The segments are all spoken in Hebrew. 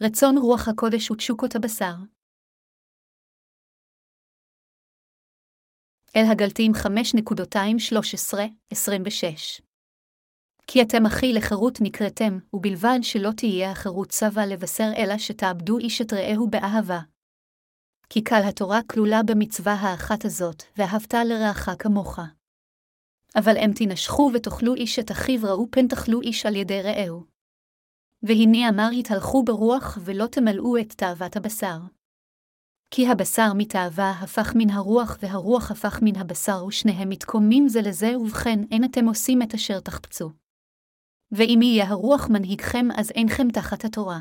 רצון רוח הקודש ותשוקות הבשר. אל הגלתים 5.213-26 כי אתם אחי לחירות נקראתם, ובלבד שלא תהיה החירות צבא לבשר אלא שתאבדו איש את רעהו באהבה. כי קל התורה כלולה במצווה האחת הזאת, ואהבת לרעך כמוך. אבל אם תנשכו ותאכלו איש את אחיו ראו פן תאכלו איש על ידי רעהו. והנה אמר התהלכו ברוח ולא תמלאו את תאוות הבשר. כי הבשר מתאווה הפך מן הרוח, והרוח הפך מן הבשר, ושניהם מתקוממים זה לזה, ובכן אין אתם עושים את אשר תחפצו. ואם יהיה הרוח מנהיגכם, אז אינכם תחת התורה.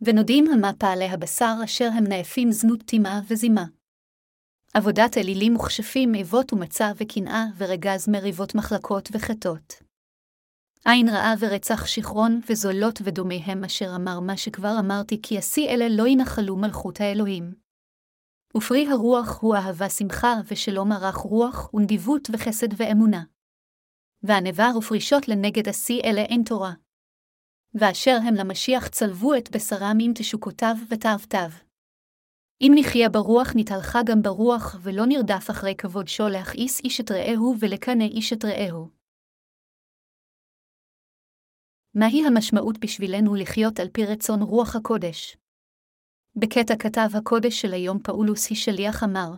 ונודים המה פעלי הבשר אשר הם נאפים זנות טמאה וזימה. עבודת אלילים וכשפים, איבות ומצה וקנאה, ורגז מריבות מחלקות וחטות. עין רעה ורצח שכרון, וזולות ודומיהם אשר אמר מה שכבר אמרתי, כי השיא אלה לא ינחלו מלכות האלוהים. ופרי הרוח הוא אהבה שמחה, ושלום ערך רוח, ונדיבות וחסד ואמונה. והנבר ופרישות לנגד השיא אלה אין תורה. ואשר הם למשיח צלבו את בשרם עם תשוקותיו ותאוותיו. אם נחיה ברוח נתהלכה גם ברוח, ולא נרדף אחרי כבוד שו להכעיס איש את רעהו ולקנא איש את רעהו. מהי המשמעות בשבילנו לחיות על פי רצון רוח הקודש? בקטע כתב הקודש של היום פאולוס היא שליח אמר,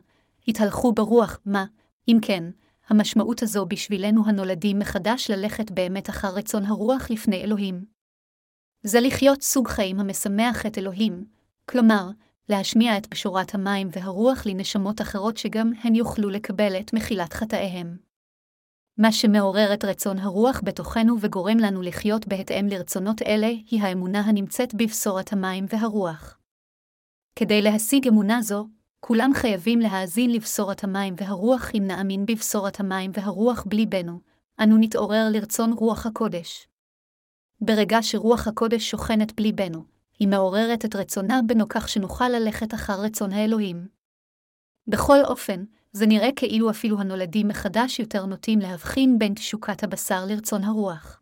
התהלכו ברוח, מה, אם כן, המשמעות הזו בשבילנו הנולדים מחדש ללכת באמת אחר רצון הרוח לפני אלוהים. זה לחיות סוג חיים המשמח את אלוהים, כלומר, להשמיע את בשורת המים והרוח לנשמות אחרות שגם הן יוכלו לקבל את מחילת חטאיהם. מה שמעורר את רצון הרוח בתוכנו וגורם לנו לחיות בהתאם לרצונות אלה, היא האמונה הנמצאת בבשורת המים והרוח. כדי להשיג אמונה זו, כולם חייבים להאזין לבשורת המים והרוח אם נאמין בבשורת המים והרוח בלי בנו, אנו נתעורר לרצון רוח הקודש. ברגע שרוח הקודש שוכנת בלי בנו, היא מעוררת את רצונה בנו כך שנוכל ללכת אחר רצון האלוהים. בכל אופן, זה נראה כאילו אפילו הנולדים מחדש יותר נוטים להבחין בין תשוקת הבשר לרצון הרוח.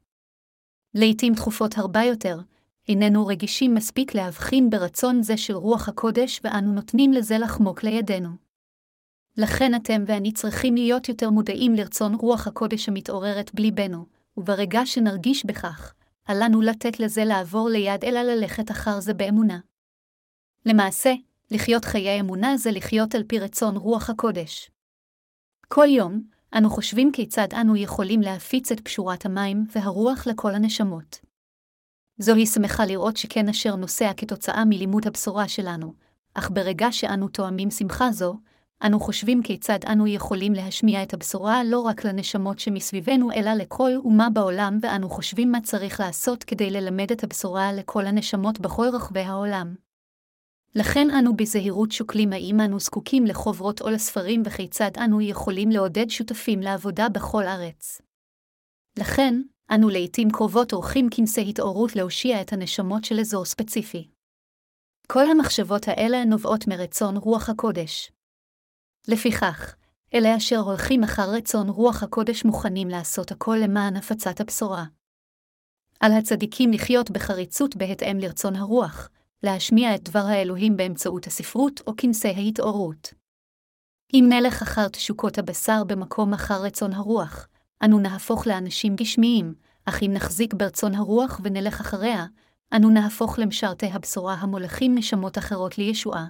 לעתים תכופות הרבה יותר, איננו רגישים מספיק להבחין ברצון זה של רוח הקודש, ואנו נותנים לזה לחמוק לידינו. לכן אתם ואני צריכים להיות יותר מודעים לרצון רוח הקודש המתעוררת בליבנו, וברגע שנרגיש בכך, עלינו לתת לזה לעבור ליד אלא ללכת אחר זה באמונה. למעשה, לחיות חיי אמונה זה לחיות על פי רצון רוח הקודש. כל יום, אנו חושבים כיצד אנו יכולים להפיץ את פשורת המים והרוח לכל הנשמות. זוהי שמחה לראות שכן אשר נוסע כתוצאה מלימוד הבשורה שלנו, אך ברגע שאנו תואמים שמחה זו, אנו חושבים כיצד אנו יכולים להשמיע את הבשורה לא רק לנשמות שמסביבנו, אלא לכל אומה בעולם, ואנו חושבים מה צריך לעשות כדי ללמד את הבשורה לכל הנשמות בכל רחבי העולם. לכן אנו בזהירות שוקלים האם אנו זקוקים לחוברות או לספרים וכיצד אנו יכולים לעודד שותפים לעבודה בכל ארץ. לכן, אנו לעתים קרובות עורכים כנסי התעוררות להושיע את הנשמות של אזור ספציפי. כל המחשבות האלה נובעות מרצון רוח הקודש. לפיכך, אלה אשר הולכים אחר רצון רוח הקודש מוכנים לעשות הכל למען הפצת הבשורה. על הצדיקים לחיות בחריצות בהתאם לרצון הרוח, להשמיע את דבר האלוהים באמצעות הספרות או כנסי ההתעוררות. אם נלך אחר תשוקות הבשר במקום אחר רצון הרוח, אנו נהפוך לאנשים גשמיים, אך אם נחזיק ברצון הרוח ונלך אחריה, אנו נהפוך למשרתי הבשורה המולכים נשמות אחרות לישועה.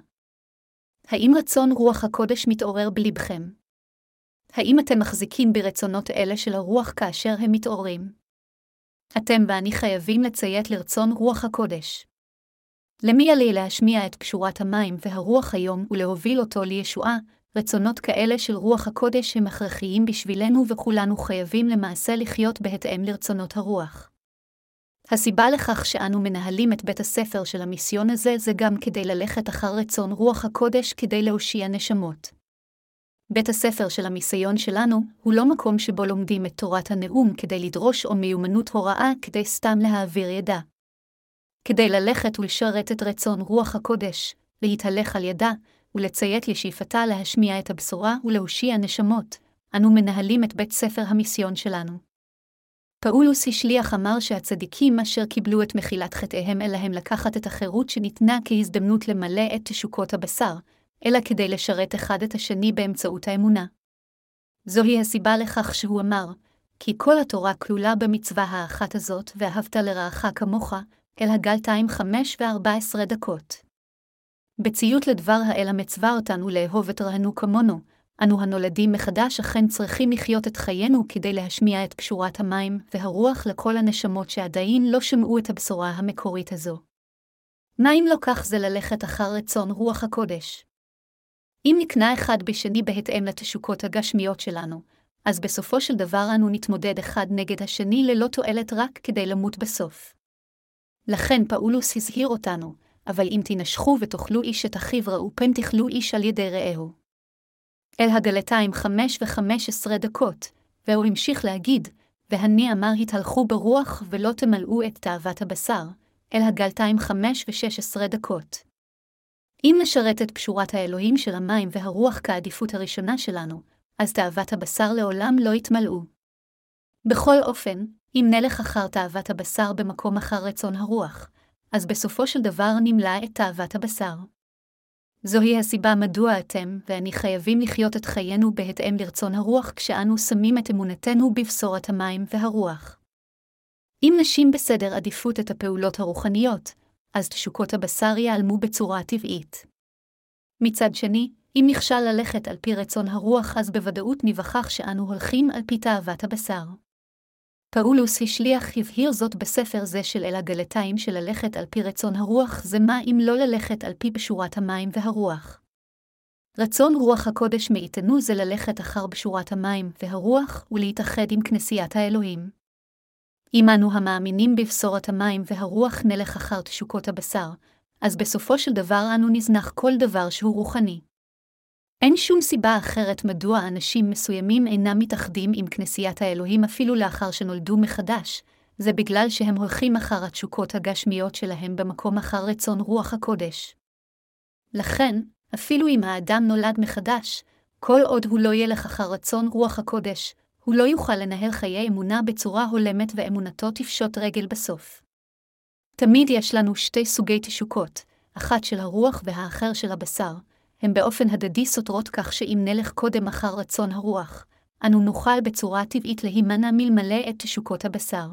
האם רצון רוח הקודש מתעורר בלבכם? האם אתם מחזיקים ברצונות אלה של הרוח כאשר הם מתעוררים? אתם ואני חייבים לציית לרצון רוח הקודש. למי עלי להשמיע את קשורת המים והרוח היום ולהוביל אותו לישועה, רצונות כאלה של רוח הקודש הם הכרחיים בשבילנו וכולנו חייבים למעשה לחיות בהתאם לרצונות הרוח. הסיבה לכך שאנו מנהלים את בית הספר של המיסיון הזה זה גם כדי ללכת אחר רצון רוח הקודש כדי להושיע נשמות. בית הספר של המיסיון שלנו הוא לא מקום שבו לומדים את תורת הנאום כדי לדרוש או מיומנות הוראה כדי סתם להעביר ידע. כדי ללכת ולשרת את רצון רוח הקודש, להתהלך על ידה, ולציית לשאיפתה להשמיע את הבשורה ולהושיע נשמות, אנו מנהלים את בית ספר המיסיון שלנו. פאולוס השליח אמר שהצדיקים אשר קיבלו את מחילת חטאיהם אל להם לקחת את החירות שניתנה כהזדמנות למלא את תשוקות הבשר, אלא כדי לשרת אחד את השני באמצעות האמונה. זוהי הסיבה לכך שהוא אמר, כי כל התורה כלולה במצווה האחת הזאת, ואהבת לרעך כמוך, אל הגלתיים חמש וארבע עשרה דקות. בציות לדבר האל המצווה אותנו לאהוב את רענו כמונו, אנו הנולדים מחדש אכן צריכים לחיות את חיינו כדי להשמיע את קשורת המים והרוח לכל הנשמות שעדיין לא שמעו את הבשורה המקורית הזו. מה אם לא כך זה ללכת אחר רצון רוח הקודש? אם נקנה אחד בשני בהתאם לתשוקות הגשמיות שלנו, אז בסופו של דבר אנו נתמודד אחד נגד השני ללא תועלת רק כדי למות בסוף. לכן פאולוס הזהיר אותנו, אבל אם תנשכו ותאכלו איש את אחיו ראו פן תאכלו איש על ידי רעהו. אל הגלתיים חמש וחמש עשרה דקות, והוא המשיך להגיד, והני אמר התהלכו ברוח ולא תמלאו את תאוות הבשר, אל הגלתיים חמש ושש עשרה דקות. אם נשרת את פשורת האלוהים של המים והרוח כעדיפות הראשונה שלנו, אז תאוות הבשר לעולם לא יתמלאו. בכל אופן, אם נלך אחר תאוות הבשר במקום אחר רצון הרוח, אז בסופו של דבר נמלא את תאוות הבשר. זוהי הסיבה מדוע אתם ואני חייבים לחיות את חיינו בהתאם לרצון הרוח כשאנו שמים את אמונתנו בבשורת המים והרוח. אם נשים בסדר עדיפות את הפעולות הרוחניות, אז תשוקות הבשר ייעלמו בצורה טבעית. מצד שני, אם נכשל ללכת על פי רצון הרוח, אז בוודאות ניווכח שאנו הולכים על פי תאוות הבשר. פאולוס השליח הבהיר זאת בספר זה של אל הגלתיים של ללכת על פי רצון הרוח, זה מה אם לא ללכת על פי בשורת המים והרוח. רצון רוח הקודש מאיתנו זה ללכת אחר בשורת המים והרוח ולהתאחד עם כנסיית האלוהים. אם אנו המאמינים בבשורת המים והרוח נלך אחר תשוקות הבשר, אז בסופו של דבר אנו נזנח כל דבר שהוא רוחני. אין שום סיבה אחרת מדוע אנשים מסוימים אינם מתאחדים עם כנסיית האלוהים אפילו לאחר שנולדו מחדש, זה בגלל שהם הולכים אחר התשוקות הגשמיות שלהם במקום אחר רצון רוח הקודש. לכן, אפילו אם האדם נולד מחדש, כל עוד הוא לא ילך אחר רצון רוח הקודש, הוא לא יוכל לנהל חיי אמונה בצורה הולמת ואמונתו תפשוט רגל בסוף. תמיד יש לנו שתי סוגי תשוקות, אחת של הרוח והאחר של הבשר, הם באופן הדדי סותרות כך שאם נלך קודם אחר רצון הרוח, אנו נוכל בצורה טבעית להימנע מלמלא את תשוקות הבשר.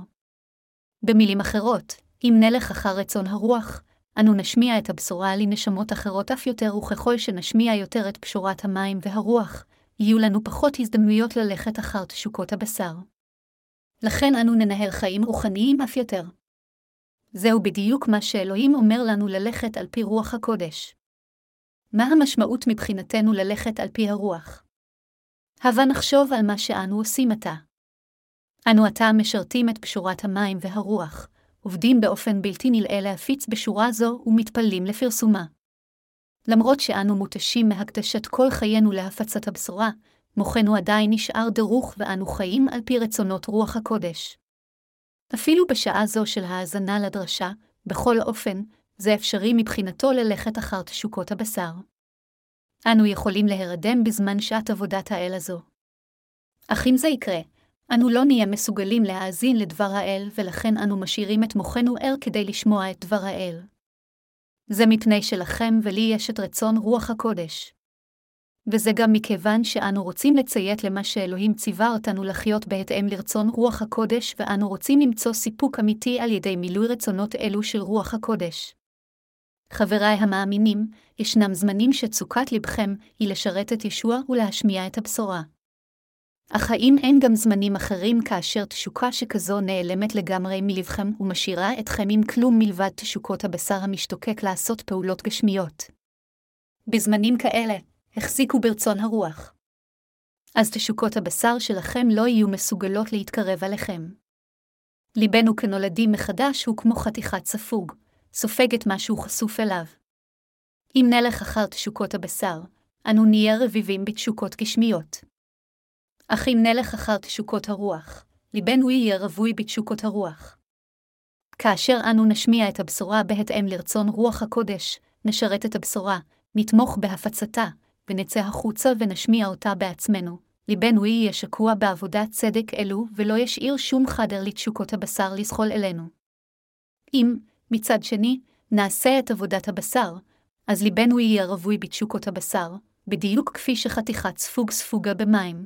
במילים אחרות, אם נלך אחר רצון הרוח, אנו נשמיע את הבשורה לנשמות אחרות אף יותר, וככל שנשמיע יותר את פשורת המים והרוח, יהיו לנו פחות הזדמנויות ללכת אחר תשוקות הבשר. לכן אנו ננהל חיים רוחניים אף יותר. זהו בדיוק מה שאלוהים אומר לנו ללכת על פי רוח הקודש. מה המשמעות מבחינתנו ללכת על פי הרוח? הבה נחשוב על מה שאנו עושים עתה. אנו עתה משרתים את פשורת המים והרוח, עובדים באופן בלתי נלאה להפיץ בשורה זו ומתפללים לפרסומה. למרות שאנו מותשים מהקדשת כל חיינו להפצת הבשורה, מוחנו עדיין נשאר דרוך ואנו חיים על פי רצונות רוח הקודש. אפילו בשעה זו של האזנה לדרשה, בכל אופן, זה אפשרי מבחינתו ללכת אחר תשוקות הבשר. אנו יכולים להירדם בזמן שעת עבודת האל הזו. אך אם זה יקרה, אנו לא נהיה מסוגלים להאזין לדבר האל, ולכן אנו משאירים את מוחנו ער כדי לשמוע את דבר האל. זה מפני שלכם ולי יש את רצון רוח הקודש. וזה גם מכיוון שאנו רוצים לציית למה שאלוהים ציווה אותנו לחיות בהתאם לרצון רוח הקודש, ואנו רוצים למצוא סיפוק אמיתי על ידי מילוי רצונות אלו של רוח הקודש. חבריי המאמינים, ישנם זמנים שתשוקת לבכם היא לשרת את ישוע ולהשמיע את הבשורה. אך האם אין גם זמנים אחרים כאשר תשוקה שכזו נעלמת לגמרי מלבכם ומשאירה אתכם עם כלום מלבד תשוקות הבשר המשתוקק לעשות פעולות גשמיות? בזמנים כאלה, החזיקו ברצון הרוח. אז תשוקות הבשר שלכם לא יהיו מסוגלות להתקרב עליכם. ליבנו כנולדים מחדש הוא כמו חתיכת ספוג, סופג את מה שהוא חשוף אליו. אם נלך אחר תשוקות הבשר, אנו נהיה רביבים בתשוקות גשמיות. אך אם נלך אחר תשוקות הרוח, ליבנו יהיה רווי בתשוקות הרוח. כאשר אנו נשמיע את הבשורה בהתאם לרצון רוח הקודש, נשרת את הבשורה, נתמוך בהפצתה, ונצא החוצה ונשמיע אותה בעצמנו, ליבנו יהיה שקוע בעבודת צדק אלו, ולא ישאיר שום חדר לתשוקות הבשר לזחול אלינו. אם, מצד שני, נעשה את עבודת הבשר, אז ליבנו יהיה רווי בתשוקות הבשר, בדיוק כפי שחתיכת ספוג ספוגה במים.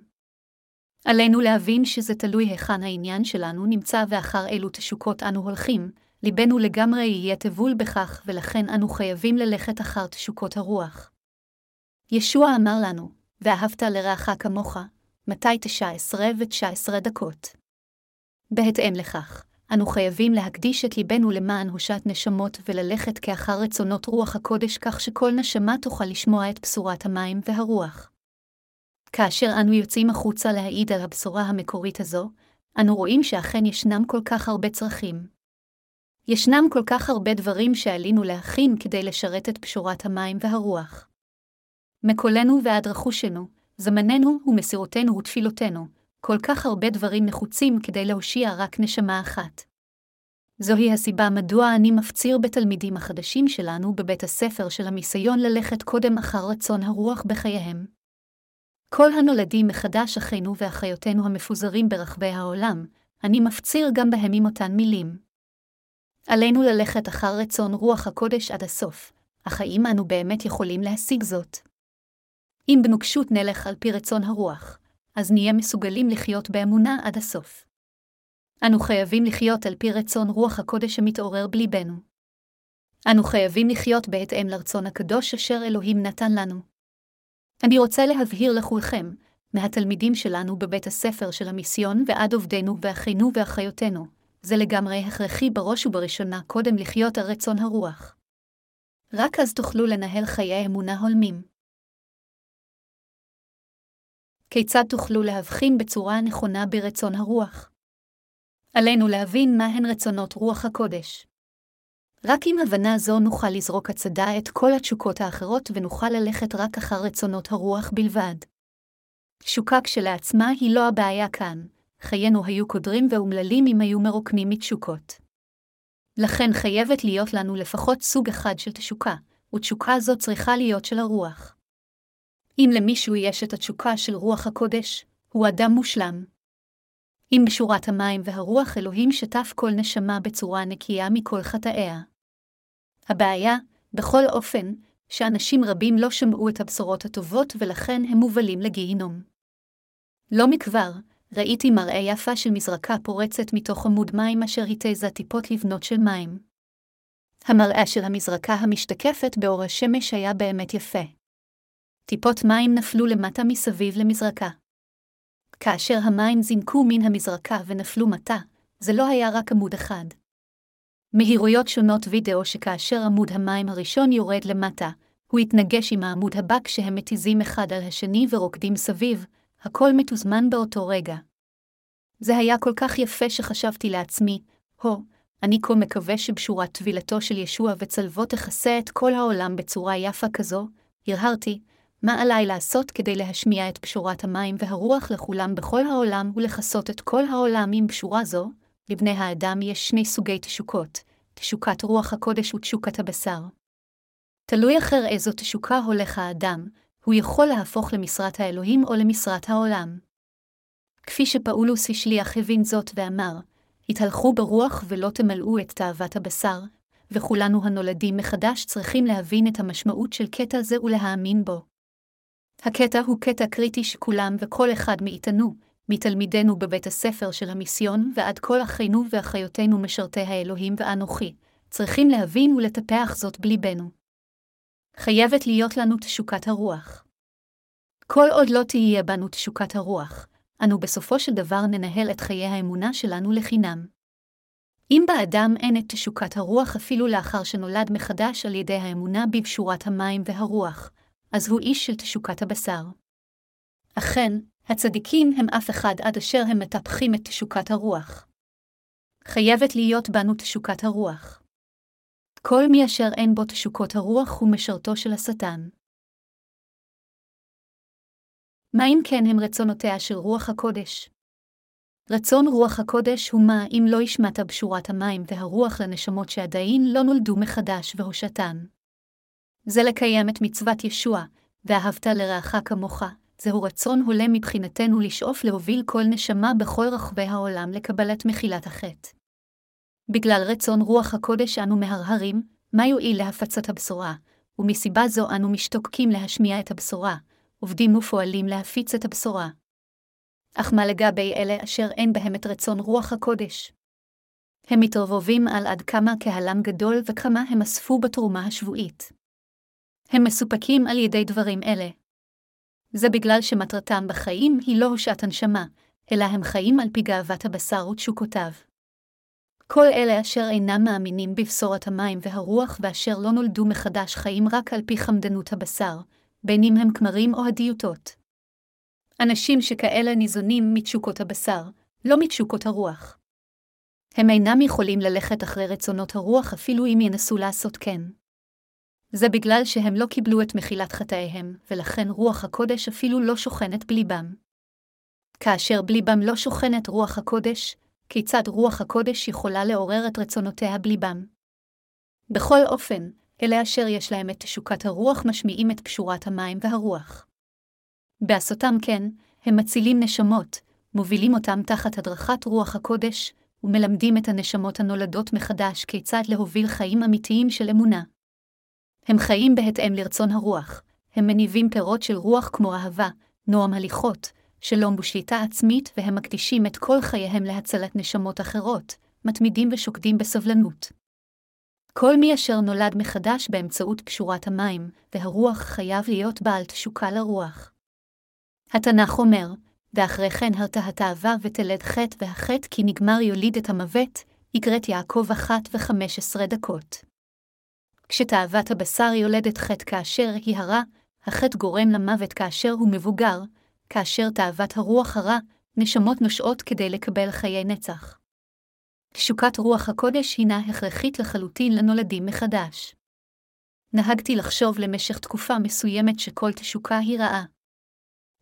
עלינו להבין שזה תלוי היכן העניין שלנו נמצא ואחר אילו תשוקות אנו הולכים, ליבנו לגמרי יהיה טבול בכך, ולכן אנו חייבים ללכת אחר תשוקות הרוח. ישוע אמר לנו, ואהבת לרעך כמוך, מתי תשע עשרה ותשע עשרה דקות. בהתאם לכך, אנו חייבים להקדיש את ליבנו למען הושת נשמות וללכת כאחר רצונות רוח הקודש כך שכל נשמה תוכל לשמוע את בשורת המים והרוח. כאשר אנו יוצאים החוצה להעיד על הבשורה המקורית הזו, אנו רואים שאכן ישנם כל כך הרבה צרכים. ישנם כל כך הרבה דברים שעלינו להכין כדי לשרת את פשורת המים והרוח. מקולנו ועד רכושנו, זמננו ומסירותנו ותפילותינו, כל כך הרבה דברים נחוצים כדי להושיע רק נשמה אחת. זוהי הסיבה מדוע אני מפציר בתלמידים החדשים שלנו בבית הספר של המיסיון ללכת קודם אחר רצון הרוח בחייהם. כל הנולדים מחדש אחינו ואחיותינו המפוזרים ברחבי העולם, אני מפציר גם בהם עם אותן מילים. עלינו ללכת אחר רצון רוח הקודש עד הסוף, אך האם אנו באמת יכולים להשיג זאת? אם בנוקשות נלך על פי רצון הרוח, אז נהיה מסוגלים לחיות באמונה עד הסוף. אנו חייבים לחיות על פי רצון רוח הקודש המתעורר בליבנו. אנו חייבים לחיות בהתאם לרצון הקדוש אשר אלוהים נתן לנו. אני רוצה להבהיר לכולכם, מהתלמידים שלנו בבית הספר של המיסיון ועד עובדינו ואחינו ואחיותינו, זה לגמרי הכרחי בראש ובראשונה קודם לחיות על רצון הרוח. רק אז תוכלו לנהל חיי אמונה הולמים. כיצד תוכלו להבחין בצורה הנכונה ברצון הרוח? עלינו להבין מהן רצונות רוח הקודש. רק עם הבנה זו נוכל לזרוק הצדה את כל התשוקות האחרות ונוכל ללכת רק אחר רצונות הרוח בלבד. תשוקה כשלעצמה היא לא הבעיה כאן, חיינו היו קודרים ואומללים אם היו מרוקנים מתשוקות. לכן חייבת להיות לנו לפחות סוג אחד של תשוקה, ותשוקה זו צריכה להיות של הרוח. אם למישהו יש את התשוקה של רוח הקודש, הוא אדם מושלם. אם בשורת המים והרוח אלוהים שטף כל נשמה בצורה נקייה מכל חטאיה. הבעיה, בכל אופן, שאנשים רבים לא שמעו את הבשורות הטובות ולכן הם מובלים לגיהינום. לא מכבר, ראיתי מראה יפה של מזרקה פורצת מתוך עמוד מים אשר התזה טיפות לבנות של מים. המראה של המזרקה המשתקפת באור השמש היה באמת יפה. טיפות מים נפלו למטה מסביב למזרקה. כאשר המים זינקו מן המזרקה ונפלו מטה, זה לא היה רק עמוד אחד. מהירויות שונות וידאו שכאשר עמוד המים הראשון יורד למטה, הוא יתנגש עם העמוד הבא כשהם מתיזים אחד על השני ורוקדים סביב, הכל מתוזמן באותו רגע. זה היה כל כך יפה שחשבתי לעצמי, הו, אני כה מקווה שבשורת טבילתו של ישוע וצלבו תכסה את כל העולם בצורה יפה כזו, הרהרתי, מה עליי לעשות כדי להשמיע את פשורת המים והרוח לכולם בכל העולם ולכסות את כל העולם עם פשורה זו? לבני האדם יש שני סוגי תשוקות, תשוקת רוח הקודש ותשוקת הבשר. תלוי אחר איזו תשוקה הולך האדם, הוא יכול להפוך למשרת האלוהים או למשרת העולם. כפי שפאולוס השליח הבין זאת ואמר, התהלכו ברוח ולא תמלאו את תאוות הבשר, וכולנו הנולדים מחדש צריכים להבין את המשמעות של קטע זה ולהאמין בו. הקטע הוא קטע קריטי שכולם וכל אחד מאיתנו, מתלמידינו בבית הספר של המיסיון ועד כל אחינו ואחיותינו משרתי האלוהים ואנוכי, צריכים להבין ולטפח זאת בליבנו. חייבת להיות לנו תשוקת הרוח. כל עוד לא תהיה בנו תשוקת הרוח, אנו בסופו של דבר ננהל את חיי האמונה שלנו לחינם. אם באדם אין את תשוקת הרוח אפילו לאחר שנולד מחדש על ידי האמונה בבשורת המים והרוח, אז הוא איש של תשוקת הבשר. אכן, הצדיקים הם אף אחד עד אשר הם מטפחים את תשוקת הרוח. חייבת להיות בנו תשוקת הרוח. כל מי אשר אין בו תשוקות הרוח הוא משרתו של השטן. מה אם כן הם רצונותיה של רוח הקודש? רצון רוח הקודש הוא מה אם לא השמעת בשורת המים והרוח לנשמות שעדיין לא נולדו מחדש והושתן. זה לקיים את מצוות ישוע, ואהבת לרעך כמוך, זהו רצון הולם מבחינתנו לשאוף להוביל כל נשמה בכל רחבי העולם לקבלת מחילת החטא. בגלל רצון רוח הקודש אנו מהרהרים, מה יועיל להפצת הבשורה, ומסיבה זו אנו משתוקקים להשמיע את הבשורה, עובדים ופועלים להפיץ את הבשורה. אך מה לגבי אלה אשר אין בהם את רצון רוח הקודש? הם מתרבבים על עד כמה קהלם גדול וכמה הם אספו בתרומה השבועית. הם מסופקים על ידי דברים אלה. זה בגלל שמטרתם בחיים היא לא הושעת הנשמה, אלא הם חיים על פי גאוות הבשר ותשוקותיו. כל אלה אשר אינם מאמינים בבשורת המים והרוח ואשר לא נולדו מחדש חיים רק על פי חמדנות הבשר, בין אם הם כמרים או הדיוטות. אנשים שכאלה ניזונים מתשוקות הבשר, לא מתשוקות הרוח. הם אינם יכולים ללכת אחרי רצונות הרוח אפילו אם ינסו לעשות כן. זה בגלל שהם לא קיבלו את מחילת חטאיהם, ולכן רוח הקודש אפילו לא שוכנת בליבם. כאשר בליבם לא שוכנת רוח הקודש, כיצד רוח הקודש יכולה לעורר את רצונותיה בליבם? בכל אופן, אלה אשר יש להם את תשוקת הרוח משמיעים את פשורת המים והרוח. בעשותם כן, הם מצילים נשמות, מובילים אותם תחת הדרכת רוח הקודש, ומלמדים את הנשמות הנולדות מחדש כיצד להוביל חיים אמיתיים של אמונה. הם חיים בהתאם לרצון הרוח, הם מניבים פירות של רוח כמו אהבה, נועם הליכות, שלום ושליטה עצמית, והם מקדישים את כל חייהם להצלת נשמות אחרות, מתמידים ושוקדים בסבלנות. כל מי אשר נולד מחדש באמצעות פשורת המים, והרוח חייב להיות בעל תשוקה לרוח. התנ"ך אומר, ואחרי כן הרתה התאווה ותלד חטא, והחטא כי נגמר יוליד את המוות, יקראת יעקב אחת וחמש עשרה דקות. כשתאוות הבשר יולדת חטא כאשר היא הרע, החטא גורם למוות כאשר הוא מבוגר, כאשר תאוות הרוח הרע, נשמות נושעות כדי לקבל חיי נצח. תשוקת רוח הקודש הינה הכרחית לחלוטין לנולדים מחדש. נהגתי לחשוב למשך תקופה מסוימת שכל תשוקה היא רעה.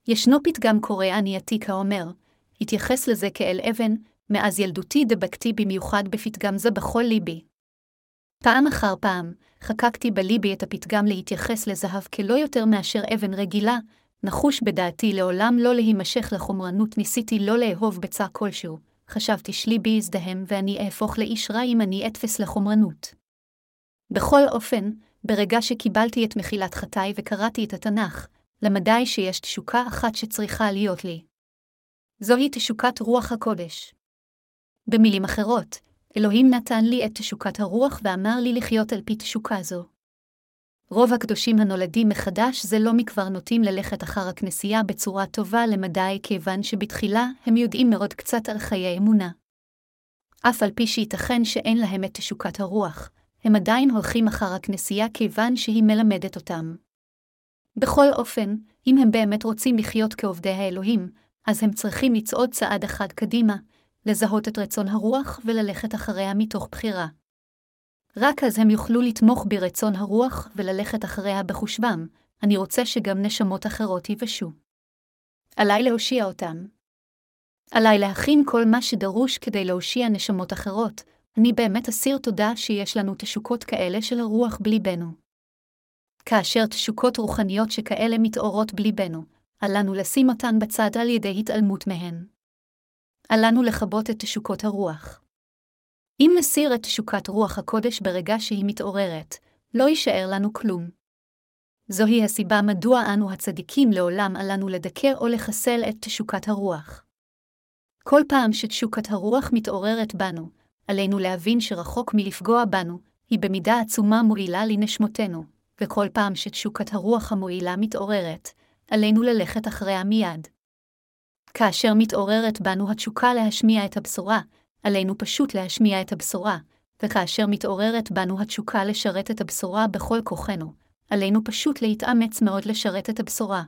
ישנו פתגם קוריאני עתיק האומר, התייחס לזה כאל אבן, מאז ילדותי דבקתי במיוחד בפתגם זה בכל ליבי. פעם אחר פעם, חקקתי בליבי את הפתגם להתייחס לזהב כלא יותר מאשר אבן רגילה, נחוש בדעתי לעולם לא להימשך לחומרנות, ניסיתי לא לאהוב בצע כלשהו, חשבתי שליבי יזדהם ואני אהפוך לאיש רע אם אני אתפס לחומרנות. בכל אופן, ברגע שקיבלתי את מחילת חטאי וקראתי את התנ"ך, למדי שיש תשוקה אחת שצריכה להיות לי. זוהי תשוקת רוח הקודש. במילים אחרות, אלוהים נתן לי את תשוקת הרוח ואמר לי לחיות על פי תשוקה זו. רוב הקדושים הנולדים מחדש זה לא מכבר נוטים ללכת אחר הכנסייה בצורה טובה למדי, כיוון שבתחילה הם יודעים מאוד קצת על חיי אמונה. אף על פי שייתכן שאין להם את תשוקת הרוח, הם עדיין הולכים אחר הכנסייה כיוון שהיא מלמדת אותם. בכל אופן, אם הם באמת רוצים לחיות כעובדי האלוהים, אז הם צריכים לצעוד צעד אחד קדימה, לזהות את רצון הרוח וללכת אחריה מתוך בחירה. רק אז הם יוכלו לתמוך ברצון הרוח וללכת אחריה בחושבם, אני רוצה שגם נשמות אחרות יבשו. עליי להושיע אותם. עליי להכין כל מה שדרוש כדי להושיע נשמות אחרות, אני באמת אסיר תודה שיש לנו תשוקות כאלה של הרוח בליבנו. כאשר תשוקות רוחניות שכאלה מתעוררות בליבנו, עלינו לשים אותן בצד על ידי התעלמות מהן. עלינו לכבות את תשוקות הרוח. אם נסיר את תשוקת רוח הקודש ברגע שהיא מתעוררת, לא יישאר לנו כלום. זוהי הסיבה מדוע אנו הצדיקים לעולם עלינו לדכא או לחסל את תשוקת הרוח. כל פעם שתשוקת הרוח מתעוררת בנו, עלינו להבין שרחוק מלפגוע בנו, היא במידה עצומה מועילה לנשמותינו, וכל פעם שתשוקת הרוח המועילה מתעוררת, עלינו ללכת אחריה מיד. כאשר מתעוררת בנו התשוקה להשמיע את הבשורה, עלינו פשוט להשמיע את הבשורה, וכאשר מתעוררת בנו התשוקה לשרת את הבשורה בכל כוחנו, עלינו פשוט להתאמץ מאוד לשרת את הבשורה.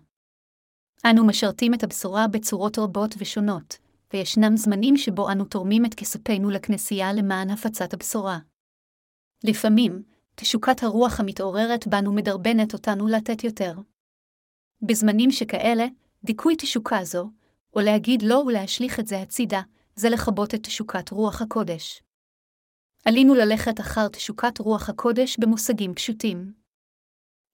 אנו משרתים את הבשורה בצורות רבות ושונות, וישנם זמנים שבו אנו תורמים את כספינו לכנסייה למען הפצת הבשורה. לפעמים, תשוקת הרוח המתעוררת בנו מדרבנת אותנו לתת יותר. בזמנים שכאלה, דיכוי תשוקה זו, או להגיד לא ולהשליך את זה הצידה, זה לכבות את תשוקת רוח הקודש. עלינו ללכת אחר תשוקת רוח הקודש במושגים פשוטים.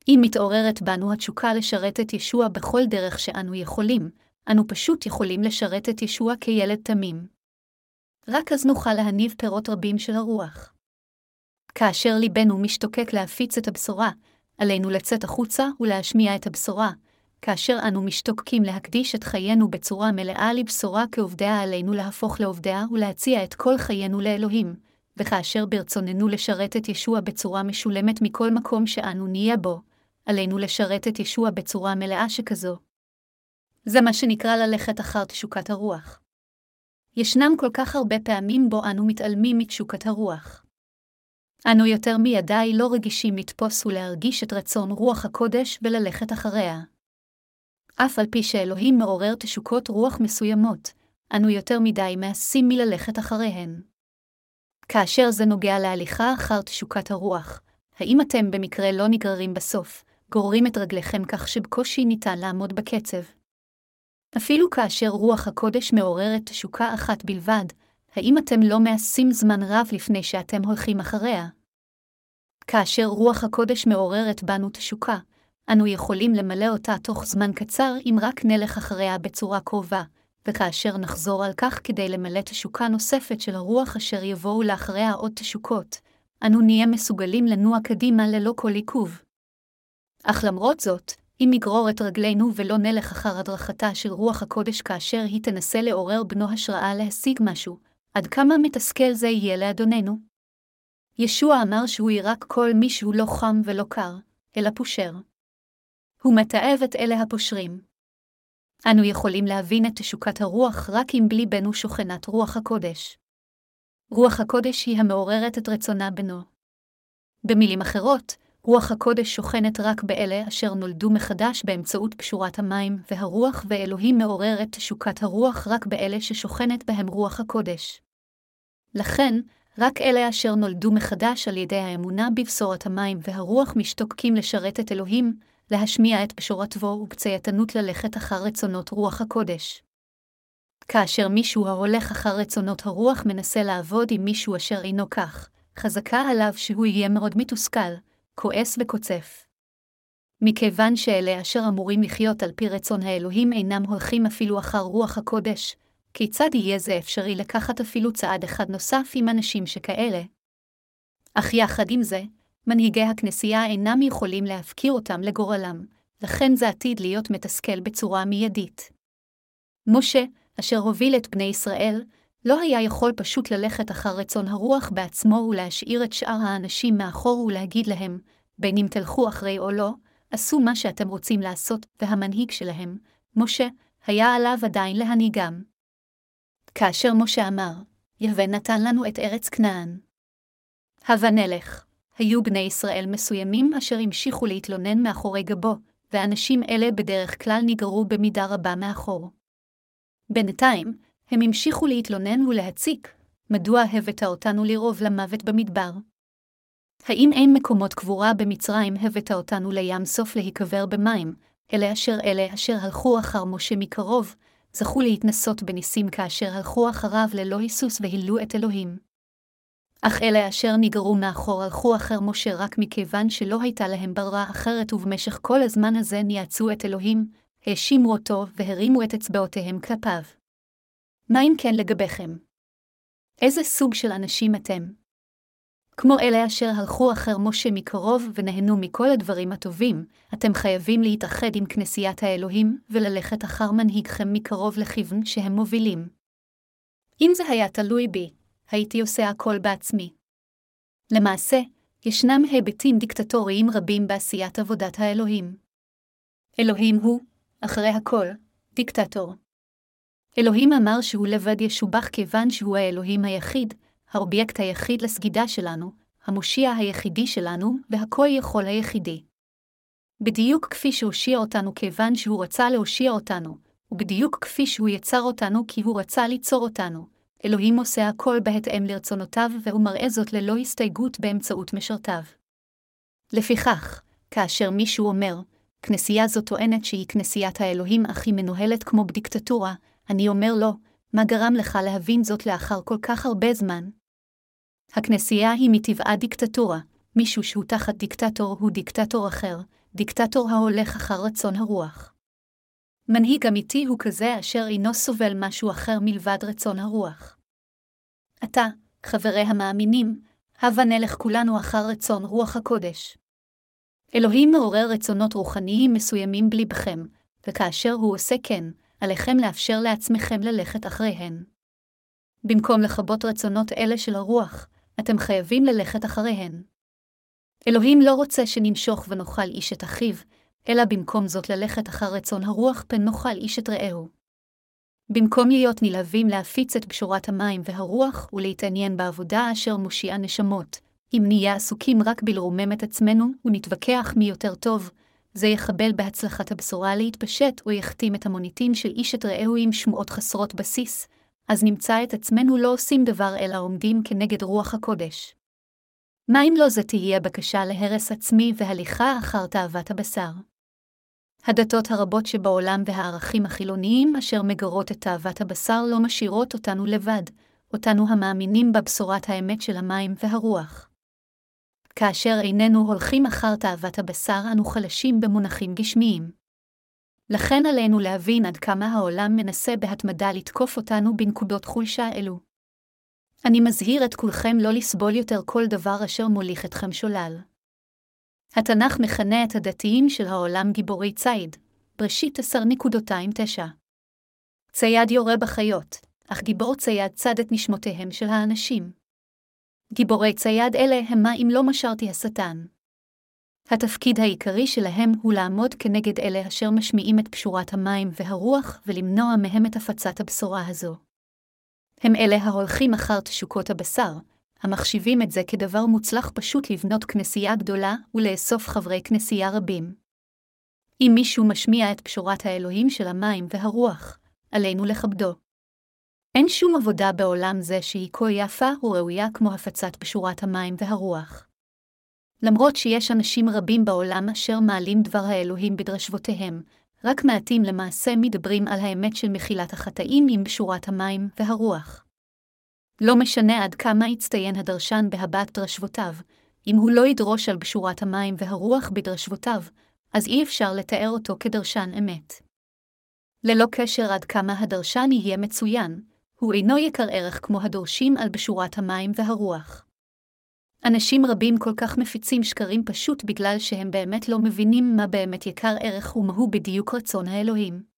אם מתעוררת בנו התשוקה לשרת את ישוע בכל דרך שאנו יכולים, אנו פשוט יכולים לשרת את ישוע כילד תמים. רק אז נוכל להניב פירות רבים של הרוח. כאשר ליבנו משתוקק להפיץ את הבשורה, עלינו לצאת החוצה ולהשמיע את הבשורה, כאשר אנו משתוקקים להקדיש את חיינו בצורה מלאה לבשורה כעובדיה עלינו להפוך לעובדיה ולהציע את כל חיינו לאלוהים, וכאשר ברצוננו לשרת את ישוע בצורה משולמת מכל מקום שאנו נהיה בו, עלינו לשרת את ישוע בצורה מלאה שכזו. זה מה שנקרא ללכת אחר תשוקת הרוח. ישנם כל כך הרבה פעמים בו אנו מתעלמים מתשוקת הרוח. אנו יותר מידי לא רגישים לתפוס ולהרגיש את רצון רוח הקודש וללכת אחריה. אף על פי שאלוהים מעורר תשוקות רוח מסוימות, אנו יותר מדי מעשים מללכת אחריהן. כאשר זה נוגע להליכה אחר תשוקת הרוח, האם אתם במקרה לא נגררים בסוף, גוררים את רגליכם כך שבקושי ניתן לעמוד בקצב? אפילו כאשר רוח הקודש מעוררת תשוקה אחת בלבד, האם אתם לא מעשים זמן רב לפני שאתם הולכים אחריה? כאשר רוח הקודש מעוררת בנו תשוקה, אנו יכולים למלא אותה תוך זמן קצר אם רק נלך אחריה בצורה קרובה, וכאשר נחזור על כך כדי למלא תשוקה נוספת של הרוח אשר יבואו לאחריה עוד תשוקות, אנו נהיה מסוגלים לנוע קדימה ללא כל עיכוב. אך למרות זאת, אם נגרור את רגלינו ולא נלך אחר הדרכתה של רוח הקודש כאשר היא תנסה לעורר בנו השראה להשיג משהו, עד כמה מתסכל זה יהיה לאדוננו? ישוע אמר שהוא יירק כל מי שהוא לא חם ולא קר, אלא פושר. הוא מתעב את אלה הפושרים. אנו יכולים להבין את תשוקת הרוח רק אם בליבנו שוכנת רוח הקודש. רוח הקודש היא המעוררת את רצונה בנו. במילים אחרות, רוח הקודש שוכנת רק באלה אשר נולדו מחדש באמצעות פשורת המים, והרוח ואלוהים מעורר את תשוקת הרוח רק באלה ששוכנת בהם רוח הקודש. לכן, רק אלה אשר נולדו מחדש על ידי האמונה בבשורת המים והרוח משתוקקים לשרת את אלוהים, להשמיע את בשורתו ופצייתנות ללכת אחר רצונות רוח הקודש. כאשר מישהו ההולך אחר רצונות הרוח מנסה לעבוד עם מישהו אשר אינו כך, חזקה עליו שהוא יהיה מאוד מתוסכל, כועס וקוצף. מכיוון שאלה אשר אמורים לחיות על פי רצון האלוהים אינם הולכים אפילו אחר רוח הקודש, כיצד יהיה זה אפשרי לקחת אפילו צעד אחד נוסף עם אנשים שכאלה? אך יחד עם זה, מנהיגי הכנסייה אינם יכולים להפקיר אותם לגורלם, לכן זה עתיד להיות מתסכל בצורה מיידית. משה, אשר הוביל את בני ישראל, לא היה יכול פשוט ללכת אחר רצון הרוח בעצמו ולהשאיר את שאר האנשים מאחור ולהגיד להם, בין אם תלכו אחרי או לא, עשו מה שאתם רוצים לעשות, והמנהיג שלהם, משה, היה עליו עדיין להנהיגם. כאשר משה אמר, יהווה נתן לנו את ארץ כנען. הבה נלך. היו בני ישראל מסוימים אשר המשיכו להתלונן מאחורי גבו, ואנשים אלה בדרך כלל נגררו במידה רבה מאחור. בינתיים, הם המשיכו להתלונן ולהציק, מדוע הבאת אותנו לרוב למוות במדבר? האם אין מקומות קבורה במצרים הבאת אותנו לים סוף להיקבר במים, אלה אשר אלה אשר הלכו אחר משה מקרוב, זכו להתנסות בניסים כאשר הלכו אחריו ללא היסוס והילו את אלוהים. אך אלה אשר נגררו מאחור הלכו אחר משה רק מכיוון שלא הייתה להם ברירה אחרת ובמשך כל הזמן הזה ניאצו את אלוהים, האשימו אותו והרימו את אצבעותיהם כלפיו. מה אם כן לגביכם? איזה סוג של אנשים אתם? כמו אלה אשר הלכו אחר משה מקרוב ונהנו מכל הדברים הטובים, אתם חייבים להתאחד עם כנסיית האלוהים וללכת אחר מנהיגכם מקרוב לכיוון שהם מובילים. אם זה היה תלוי בי, הייתי עושה הכל בעצמי. למעשה, ישנם היבטים דיקטטוריים רבים בעשיית עבודת האלוהים. אלוהים הוא, אחרי הכל, דיקטטור. אלוהים אמר שהוא לבד ישובח כיוון שהוא האלוהים היחיד, האובייקט היחיד לסגידה שלנו, המושיע היחידי שלנו והכל יכול היחידי. בדיוק כפי שהושיע אותנו כיוון שהוא רצה להושיע אותנו, ובדיוק כפי שהוא יצר אותנו כי הוא רצה ליצור אותנו, אלוהים עושה הכל בהתאם לרצונותיו והוא מראה זאת ללא הסתייגות באמצעות משרתיו. לפיכך, כאשר מישהו אומר, כנסייה זו טוענת שהיא כנסיית האלוהים אך היא מנוהלת כמו בדיקטטורה, אני אומר לו, מה גרם לך להבין זאת לאחר כל כך הרבה זמן? הכנסייה היא מטבעה דיקטטורה, מישהו שהוא תחת דיקטטור הוא דיקטטור אחר, דיקטטור ההולך אחר רצון הרוח. מנהיג אמיתי הוא כזה אשר אינו סובל משהו אחר מלבד רצון הרוח. עתה, חברי המאמינים, הבה נלך כולנו אחר רצון רוח הקודש. אלוהים מעורר רצונות רוחניים מסוימים בליבכם, וכאשר הוא עושה כן, עליכם לאפשר לעצמכם ללכת אחריהן. במקום לכבות רצונות אלה של הרוח, אתם חייבים ללכת אחריהן. אלוהים לא רוצה שנמשוך ונאכל איש את אחיו, אלא במקום זאת ללכת אחר רצון הרוח פן נאכל איש את רעהו. במקום להיות נלהבים להפיץ את בשורת המים והרוח ולהתעניין בעבודה אשר מושיעה נשמות, אם נהיה עסוקים רק בלרומם את עצמנו ונתווכח מי יותר טוב, זה יחבל בהצלחת הבשורה להתפשט או יחתים את המוניטין של איש את רעהו עם שמועות חסרות בסיס, אז נמצא את עצמנו לא עושים דבר אלא עומדים כנגד רוח הקודש. מה אם לא זה תהיה בקשה להרס עצמי והליכה אחר תאוות הבשר? הדתות הרבות שבעולם והערכים החילוניים אשר מגרות את תאוות הבשר לא משאירות אותנו לבד, אותנו המאמינים בבשורת האמת של המים והרוח. כאשר איננו הולכים אחר תאוות הבשר, אנו חלשים במונחים גשמיים. לכן עלינו להבין עד כמה העולם מנסה בהתמדה לתקוף אותנו בנקודות חולשה אלו. אני מזהיר את כולכם לא לסבול יותר כל דבר אשר מוליך אתכם שולל. התנ"ך מכנה את הדתיים של העולם גיבורי ציד, בראשית 10.29. צייד יורה בחיות, אך גיבור צייד צד את נשמותיהם של האנשים. גיבורי צייד אלה הם מה אם לא משרתי השטן. התפקיד העיקרי שלהם הוא לעמוד כנגד אלה אשר משמיעים את פשורת המים והרוח ולמנוע מהם את הפצת הבשורה הזו. הם אלה ההולכים אחר תשוקות הבשר, המחשיבים את זה כדבר מוצלח פשוט לבנות כנסייה גדולה ולאסוף חברי כנסייה רבים. אם מישהו משמיע את פשורת האלוהים של המים והרוח, עלינו לכבדו. אין שום עבודה בעולם זה שהיא כה יפה וראויה כמו הפצת פשורת המים והרוח. למרות שיש אנשים רבים בעולם אשר מעלים דבר האלוהים בדרשבותיהם, רק מעטים למעשה מדברים על האמת של מחילת החטאים עם בשורת המים והרוח. לא משנה עד כמה יצטיין הדרשן בהבעת דרשבותיו, אם הוא לא ידרוש על בשורת המים והרוח בדרשבותיו, אז אי אפשר לתאר אותו כדרשן אמת. ללא קשר עד כמה הדרשן יהיה מצוין, הוא אינו יקר ערך כמו הדורשים על בשורת המים והרוח. אנשים רבים כל כך מפיצים שקרים פשוט בגלל שהם באמת לא מבינים מה באמת יקר ערך ומהו בדיוק רצון האלוהים.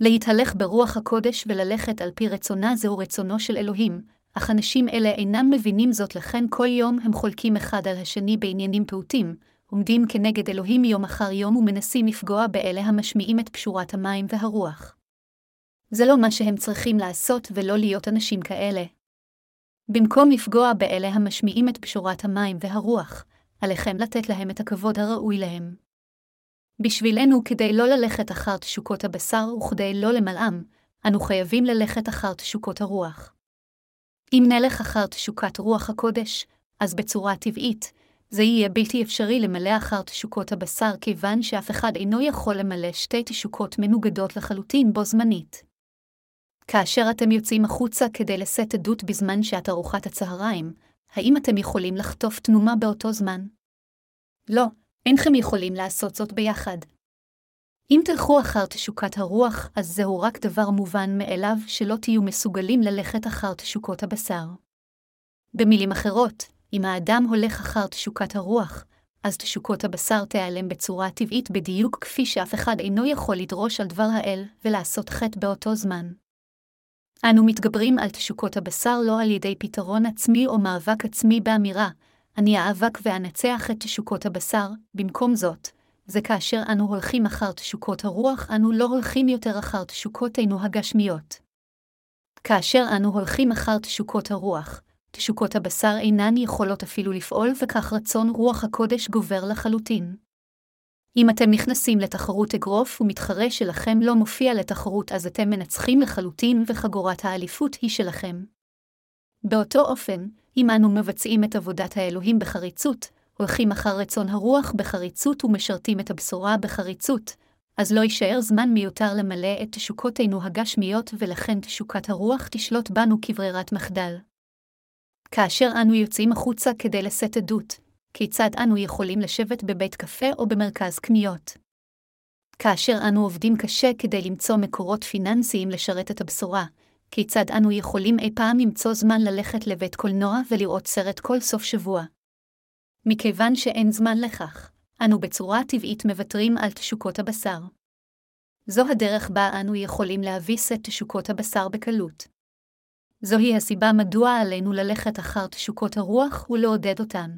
להתהלך ברוח הקודש וללכת על פי רצונה זהו רצונו של אלוהים, אך אנשים אלה אינם מבינים זאת לכן כל יום הם חולקים אחד על השני בעניינים פעוטים, עומדים כנגד אלוהים יום אחר יום ומנסים לפגוע באלה המשמיעים את פשורת המים והרוח. זה לא מה שהם צריכים לעשות ולא להיות אנשים כאלה. במקום לפגוע באלה המשמיעים את פשורת המים והרוח, עליכם לתת להם את הכבוד הראוי להם. בשבילנו, כדי לא ללכת אחר תשוקות הבשר וכדי לא למלאם, אנו חייבים ללכת אחר תשוקות הרוח. אם נלך אחר תשוקת רוח הקודש, אז בצורה טבעית, זה יהיה בלתי אפשרי למלא אחר תשוקות הבשר, כיוון שאף אחד אינו יכול למלא שתי תשוקות מנוגדות לחלוטין בו זמנית. כאשר אתם יוצאים החוצה כדי לשאת עדות בזמן שעת ארוחת הצהריים, האם אתם יכולים לחטוף תנומה באותו זמן? לא, אינכם יכולים לעשות זאת ביחד. אם תלכו אחר תשוקת הרוח, אז זהו רק דבר מובן מאליו שלא תהיו מסוגלים ללכת אחר תשוקות הבשר. במילים אחרות, אם האדם הולך אחר תשוקת הרוח, אז תשוקות הבשר תיעלם בצורה טבעית בדיוק כפי שאף אחד אינו יכול לדרוש על דבר האל ולעשות חטא באותו זמן. אנו מתגברים על תשוקות הבשר לא על ידי פתרון עצמי או מאבק עצמי באמירה, אני אאבק ואנצח את תשוקות הבשר, במקום זאת, זה כאשר אנו הולכים אחר תשוקות הרוח, אנו לא הולכים יותר אחר תשוקותינו הגשמיות. כאשר אנו הולכים אחר תשוקות הרוח, תשוקות הבשר אינן יכולות אפילו לפעול, וכך רצון רוח הקודש גובר לחלוטין. אם אתם נכנסים לתחרות אגרוף ומתחרה שלכם לא מופיע לתחרות, אז אתם מנצחים לחלוטין וחגורת האליפות היא שלכם. באותו אופן, אם אנו מבצעים את עבודת האלוהים בחריצות, הולכים אחר רצון הרוח בחריצות ומשרתים את הבשורה בחריצות, אז לא יישאר זמן מיותר למלא את תשוקותינו הגשמיות ולכן תשוקת הרוח תשלוט בנו כברירת מחדל. כאשר אנו יוצאים החוצה כדי לשאת עדות, כיצד אנו יכולים לשבת בבית קפה או במרכז קניות. כאשר אנו עובדים קשה כדי למצוא מקורות פיננסיים לשרת את הבשורה, כיצד אנו יכולים אי פעם למצוא זמן ללכת לבית קולנוע ולראות סרט כל סוף שבוע. מכיוון שאין זמן לכך, אנו בצורה טבעית מוותרים על תשוקות הבשר. זו הדרך בה אנו יכולים להביס את תשוקות הבשר בקלות. זוהי הסיבה מדוע עלינו ללכת אחר תשוקות הרוח ולעודד אותן.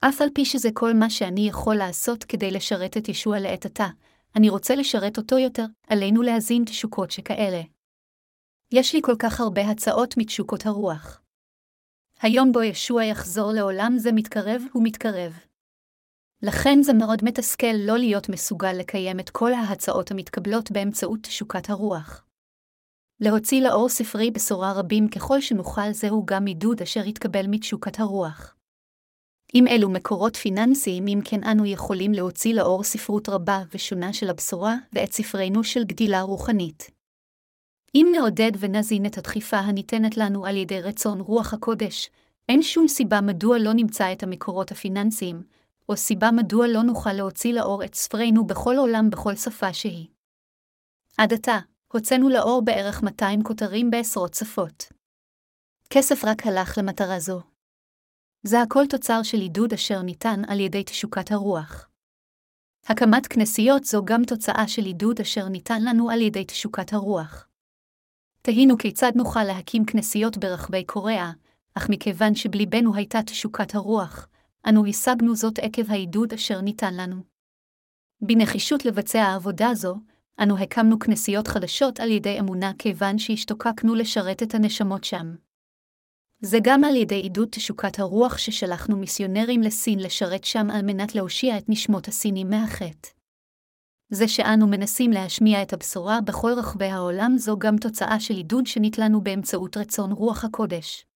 אף על פי שזה כל מה שאני יכול לעשות כדי לשרת את ישוע לעת עתה, אני רוצה לשרת אותו יותר, עלינו להזין תשוקות שכאלה. יש לי כל כך הרבה הצעות מתשוקות הרוח. היום בו ישוע יחזור לעולם זה מתקרב ומתקרב. לכן זה מאוד מתסכל לא להיות מסוגל לקיים את כל ההצעות המתקבלות באמצעות תשוקת הרוח. להוציא לאור ספרי בשורה רבים ככל שנוכל זהו גם עידוד אשר יתקבל מתשוקת הרוח. אם אלו מקורות פיננסיים, אם כן אנו יכולים להוציא לאור ספרות רבה ושונה של הבשורה ואת ספרינו של גדילה רוחנית. אם נעודד ונזין את הדחיפה הניתנת לנו על ידי רצון רוח הקודש, אין שום סיבה מדוע לא נמצא את המקורות הפיננסיים, או סיבה מדוע לא נוכל להוציא לאור את ספרינו בכל עולם בכל שפה שהיא. עד עתה, הוצאנו לאור בערך 200 כותרים בעשרות שפות. כסף רק הלך למטרה זו. זה הכל תוצר של עידוד אשר ניתן על ידי תשוקת הרוח. הקמת כנסיות זו גם תוצאה של עידוד אשר ניתן לנו על ידי תשוקת הרוח. תהינו כיצד נוכל להקים כנסיות ברחבי קוריאה, אך מכיוון שבליבנו הייתה תשוקת הרוח, אנו השגנו זאת עקב העידוד אשר ניתן לנו. בנחישות לבצע עבודה זו, אנו הקמנו כנסיות חדשות על ידי אמונה כיוון שהשתוקקנו לשרת את הנשמות שם. זה גם על ידי עידוד תשוקת הרוח ששלחנו מיסיונרים לסין לשרת שם על מנת להושיע את נשמות הסינים מהחטא. זה שאנו מנסים להשמיע את הבשורה בכל רחבי העולם זו גם תוצאה של עידוד שנתלנו באמצעות רצון רוח הקודש.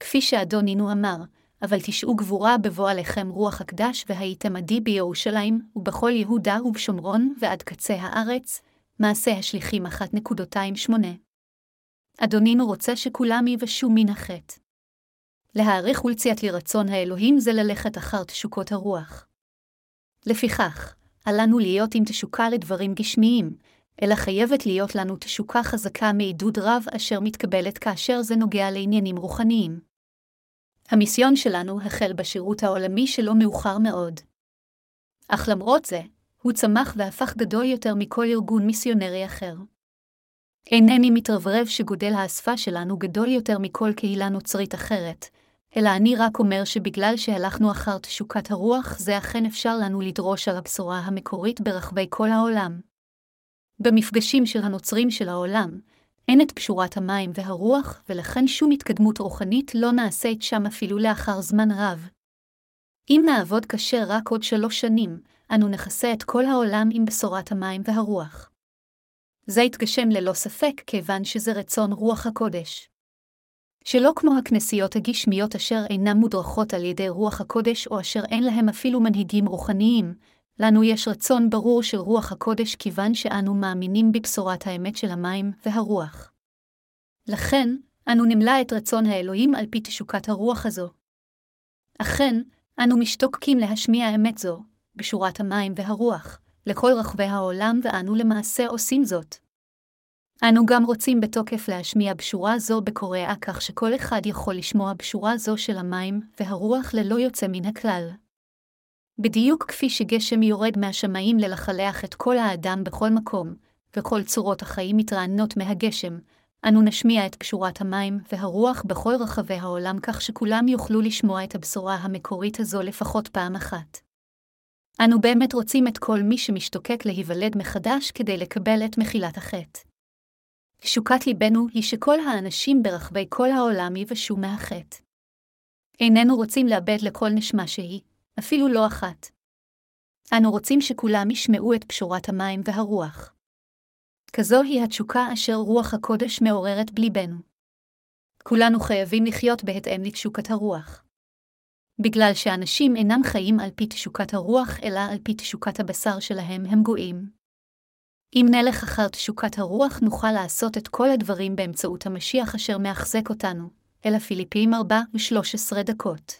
כפי שאדונינו אמר, אבל תשעו גבורה בבוא עליכם רוח הקדש, והייתם עדי בירושלים, ובכל יהודה ובשומרון, ועד קצה הארץ, מעשה השליחים 1.28. אדונינו רוצה שכולם יבשו מן החטא. להעריך ולציית לרצון האלוהים זה ללכת אחר תשוקות הרוח. לפיכך, עלינו להיות עם תשוקה לדברים גשמיים, אלא חייבת להיות לנו תשוקה חזקה מעידוד רב אשר מתקבלת כאשר זה נוגע לעניינים רוחניים. המיסיון שלנו החל בשירות העולמי שלא מאוחר מאוד. אך למרות זה, הוא צמח והפך גדול יותר מכל ארגון מיסיונרי אחר. אינני מתרברב שגודל האספה שלנו גדול יותר מכל קהילה נוצרית אחרת, אלא אני רק אומר שבגלל שהלכנו אחר תשוקת הרוח, זה אכן אפשר לנו לדרוש על הבשורה המקורית ברחבי כל העולם. במפגשים של הנוצרים של העולם, אין את פשורת המים והרוח, ולכן שום התקדמות רוחנית לא נעשית שם אפילו לאחר זמן רב. אם נעבוד קשה רק עוד שלוש שנים, אנו נכסה את כל העולם עם בשורת המים והרוח. זה יתגשם ללא ספק, כיוון שזה רצון רוח הקודש. שלא כמו הכנסיות הגשמיות אשר אינן מודרכות על ידי רוח הקודש או אשר אין להם אפילו מנהיגים רוחניים, לנו יש רצון ברור של רוח הקודש כיוון שאנו מאמינים בבשורת האמת של המים והרוח. לכן, אנו נמלא את רצון האלוהים על פי תשוקת הרוח הזו. אכן, אנו משתוקקים להשמיע אמת זו, בשורת המים והרוח, לכל רחבי העולם ואנו למעשה עושים זאת. אנו גם רוצים בתוקף להשמיע בשורה זו בקוריאה כך שכל אחד יכול לשמוע בשורה זו של המים והרוח ללא יוצא מן הכלל. בדיוק כפי שגשם יורד מהשמיים ללכלח את כל האדם בכל מקום, וכל צורות החיים מתרענות מהגשם, אנו נשמיע את פשורת המים והרוח בכל רחבי העולם כך שכולם יוכלו לשמוע את הבשורה המקורית הזו לפחות פעם אחת. אנו באמת רוצים את כל מי שמשתוקק להיוולד מחדש כדי לקבל את מחילת החטא. תשוקת ליבנו היא שכל האנשים ברחבי כל העולם יבשו מהחטא. איננו רוצים לאבד לכל נשמה שהיא, אפילו לא אחת. אנו רוצים שכולם ישמעו את פשורת המים והרוח. כזו היא התשוקה אשר רוח הקודש מעוררת בליבנו. כולנו חייבים לחיות בהתאם לתשוקת הרוח. בגלל שאנשים אינם חיים על פי תשוקת הרוח, אלא על פי תשוקת הבשר שלהם, הם גויים. אם נלך אחר תשוקת הרוח, נוכל לעשות את כל הדברים באמצעות המשיח אשר מאחזק אותנו, אל הפיליפים 4 ו-13 דקות.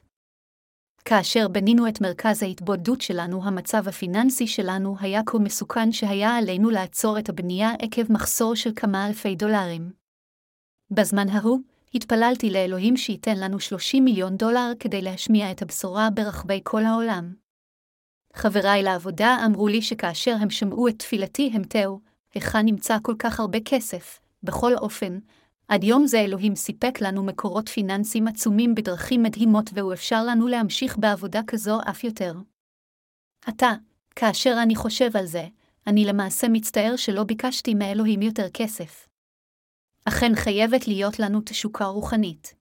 כאשר בנינו את מרכז ההתבודדות שלנו, המצב הפיננסי שלנו היה כה מסוכן שהיה עלינו לעצור את הבנייה עקב מחסור של כמה אלפי דולרים. בזמן ההוא, התפללתי לאלוהים שייתן לנו 30 מיליון דולר כדי להשמיע את הבשורה ברחבי כל העולם. חבריי לעבודה אמרו לי שכאשר הם שמעו את תפילתי הם תהו, היכן נמצא כל כך הרבה כסף? בכל אופן, עד יום זה אלוהים סיפק לנו מקורות פיננסיים עצומים בדרכים מדהימות והוא אפשר לנו להמשיך בעבודה כזו אף יותר. עתה, כאשר אני חושב על זה, אני למעשה מצטער שלא ביקשתי מאלוהים יותר כסף. אכן חייבת להיות לנו תשוקה רוחנית.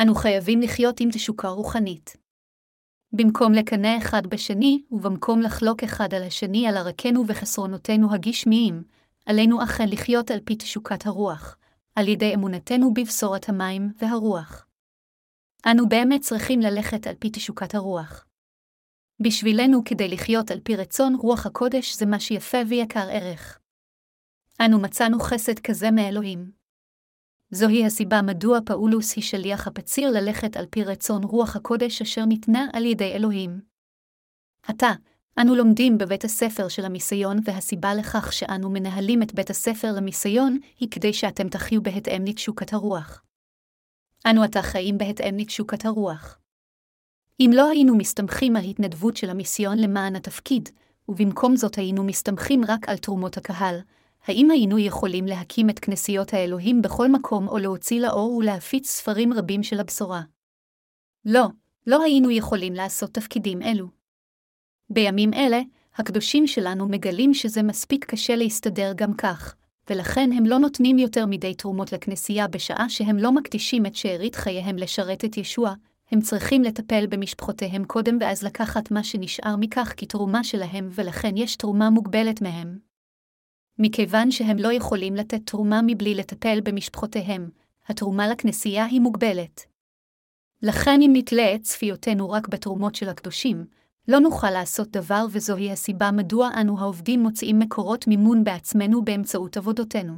אנו חייבים לחיות עם תשוקה רוחנית. במקום לקנא אחד בשני, ובמקום לחלוק אחד על השני על ערקנו וחסרונותינו הגשמיים, עלינו אכן לחיות על פי תשוקת הרוח, על ידי אמונתנו בבשורת המים והרוח. אנו באמת צריכים ללכת על פי תשוקת הרוח. בשבילנו, כדי לחיות על פי רצון רוח הקודש זה מה שיפה ויקר ערך. אנו מצאנו חסד כזה מאלוהים. זוהי הסיבה מדוע פאולוס היא שליח הפציר ללכת על פי רצון רוח הקודש אשר ניתנה על ידי אלוהים. עתה, אנו לומדים בבית הספר של המיסיון, והסיבה לכך שאנו מנהלים את בית הספר למיסיון, היא כדי שאתם תחיו בהתאם לתשוקת הרוח. אנו עתה חיים בהתאם לתשוקת הרוח. אם לא היינו מסתמכים על התנדבות של המיסיון למען התפקיד, ובמקום זאת היינו מסתמכים רק על תרומות הקהל, האם היינו יכולים להקים את כנסיות האלוהים בכל מקום או להוציא לאור ולהפיץ ספרים רבים של הבשורה? לא, לא היינו יכולים לעשות תפקידים אלו. בימים אלה, הקדושים שלנו מגלים שזה מספיק קשה להסתדר גם כך, ולכן הם לא נותנים יותר מדי תרומות לכנסייה בשעה שהם לא מקדישים את שארית חייהם לשרת את ישוע, הם צריכים לטפל במשפחותיהם קודם ואז לקחת מה שנשאר מכך כתרומה שלהם, ולכן יש תרומה מוגבלת מהם. מכיוון שהם לא יכולים לתת תרומה מבלי לטפל במשפחותיהם, התרומה לכנסייה היא מוגבלת. לכן אם נתלה את צפיותינו רק בתרומות של הקדושים, לא נוכל לעשות דבר וזוהי הסיבה מדוע אנו העובדים מוצאים מקורות מימון בעצמנו באמצעות עבודותינו.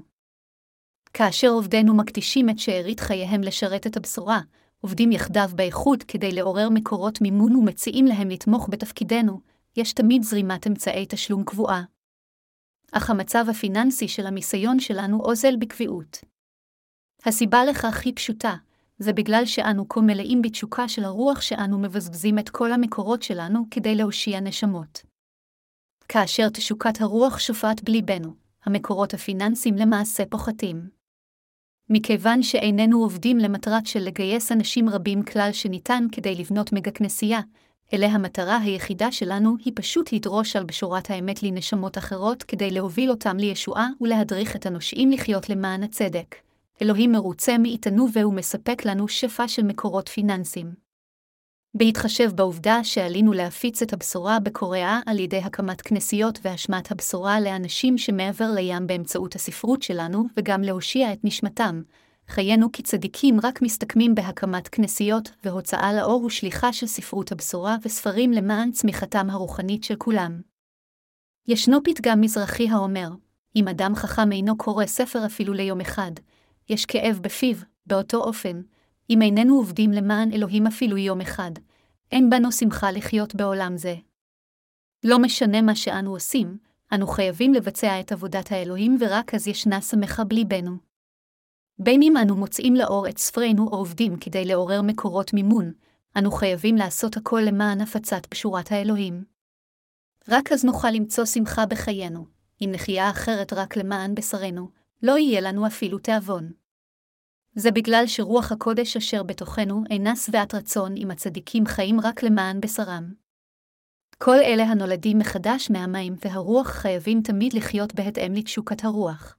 כאשר עובדינו מקדישים את שארית חייהם לשרת את הבשורה, עובדים יחדיו באיכות כדי לעורר מקורות מימון ומציעים להם לתמוך בתפקידנו, יש תמיד זרימת אמצעי תשלום קבועה. אך המצב הפיננסי של המיסיון שלנו אוזל בקביעות. הסיבה לכך היא פשוטה, זה בגלל שאנו כה מלאים בתשוקה של הרוח שאנו מבזבזים את כל המקורות שלנו כדי להושיע נשמות. כאשר תשוקת הרוח שופעת בליבנו, המקורות הפיננסיים למעשה פוחתים. מכיוון שאיננו עובדים למטרת של לגייס אנשים רבים כלל שניתן כדי לבנות מגה כנסייה, אלא המטרה היחידה שלנו היא פשוט לדרוש על בשורת האמת לנשמות אחרות כדי להוביל אותם לישועה ולהדריך את הנושאים לחיות למען הצדק. אלוהים מרוצה מאיתנו והוא מספק לנו שפע של מקורות פיננסיים. בהתחשב בעובדה שעלינו להפיץ את הבשורה בקוריאה על ידי הקמת כנסיות והשמעת הבשורה לאנשים שמעבר לים באמצעות הספרות שלנו, וגם להושיע את נשמתם, חיינו כצדיקים רק מסתכמים בהקמת כנסיות והוצאה לאור ושליחה של ספרות הבשורה וספרים למען צמיחתם הרוחנית של כולם. ישנו פתגם מזרחי האומר, אם אדם חכם אינו קורא ספר אפילו ליום אחד, יש כאב בפיו, באותו אופן, אם איננו עובדים למען אלוהים אפילו יום אחד, אין בנו שמחה לחיות בעולם זה. לא משנה מה שאנו עושים, אנו חייבים לבצע את עבודת האלוהים ורק אז ישנה שמחה בליבנו. בין אם אנו מוצאים לאור את ספרינו או עובדים כדי לעורר מקורות מימון, אנו חייבים לעשות הכל למען הפצת בשורת האלוהים. רק אז נוכל למצוא שמחה בחיינו, אם נחיה אחרת רק למען בשרנו, לא יהיה לנו אפילו תיאבון. זה בגלל שרוח הקודש אשר בתוכנו אינה שבעת רצון אם הצדיקים חיים רק למען בשרם. כל אלה הנולדים מחדש מהמים והרוח חייבים תמיד לחיות בהתאם לתשוקת הרוח.